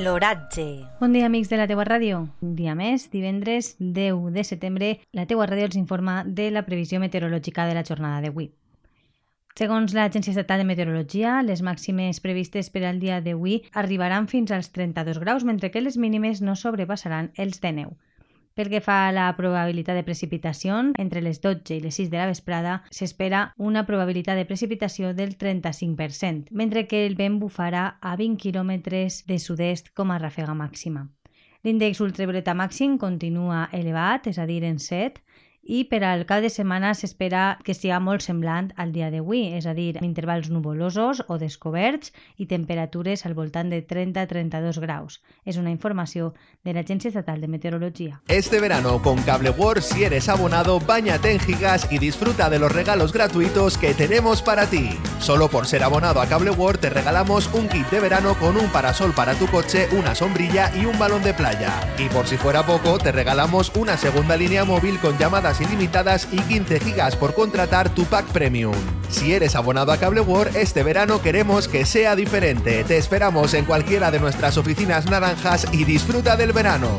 L'oratge. Bon dia, amics de la teua ràdio. Un dia més, divendres 10 de setembre, la teua ràdio els informa de la previsió meteorològica de la jornada d'avui. Segons l'Agència Estatal de Meteorologia, les màximes previstes per al dia d'avui arribaran fins als 32 graus, mentre que les mínimes no sobrepassaran els de neu. Pel que fa a la probabilitat de precipitació, entre les 12 i les 6 de la vesprada s'espera una probabilitat de precipitació del 35%, mentre que el vent bufarà a 20 km de sud-est com a ràfega màxima. L'índex ultravioleta màxim continua elevat, és a dir, en 7, i per al cap de setmana s'espera que sigui molt semblant al dia d'avui, és a dir, amb intervals nuvolosos o descoberts i temperatures al voltant de 30-32 graus. És una informació de l'Agència Estatal de Meteorología. Este verano con Cable World, si eres abonado, bañate en gigas y disfruta de los regalos gratuitos que tenemos para ti. Solo por ser abonado a Cable World te regalamos un kit de verano con un parasol para tu coche, una sombrilla y un balón de playa. Y por si fuera poco, te regalamos una segunda línea móvil con ilimitadas y 15 gigas por contratar tu pack premium. Si eres abonado a Cable World, este verano queremos que sea diferente. Te esperamos en cualquiera de nuestras oficinas naranjas y disfruta del verano.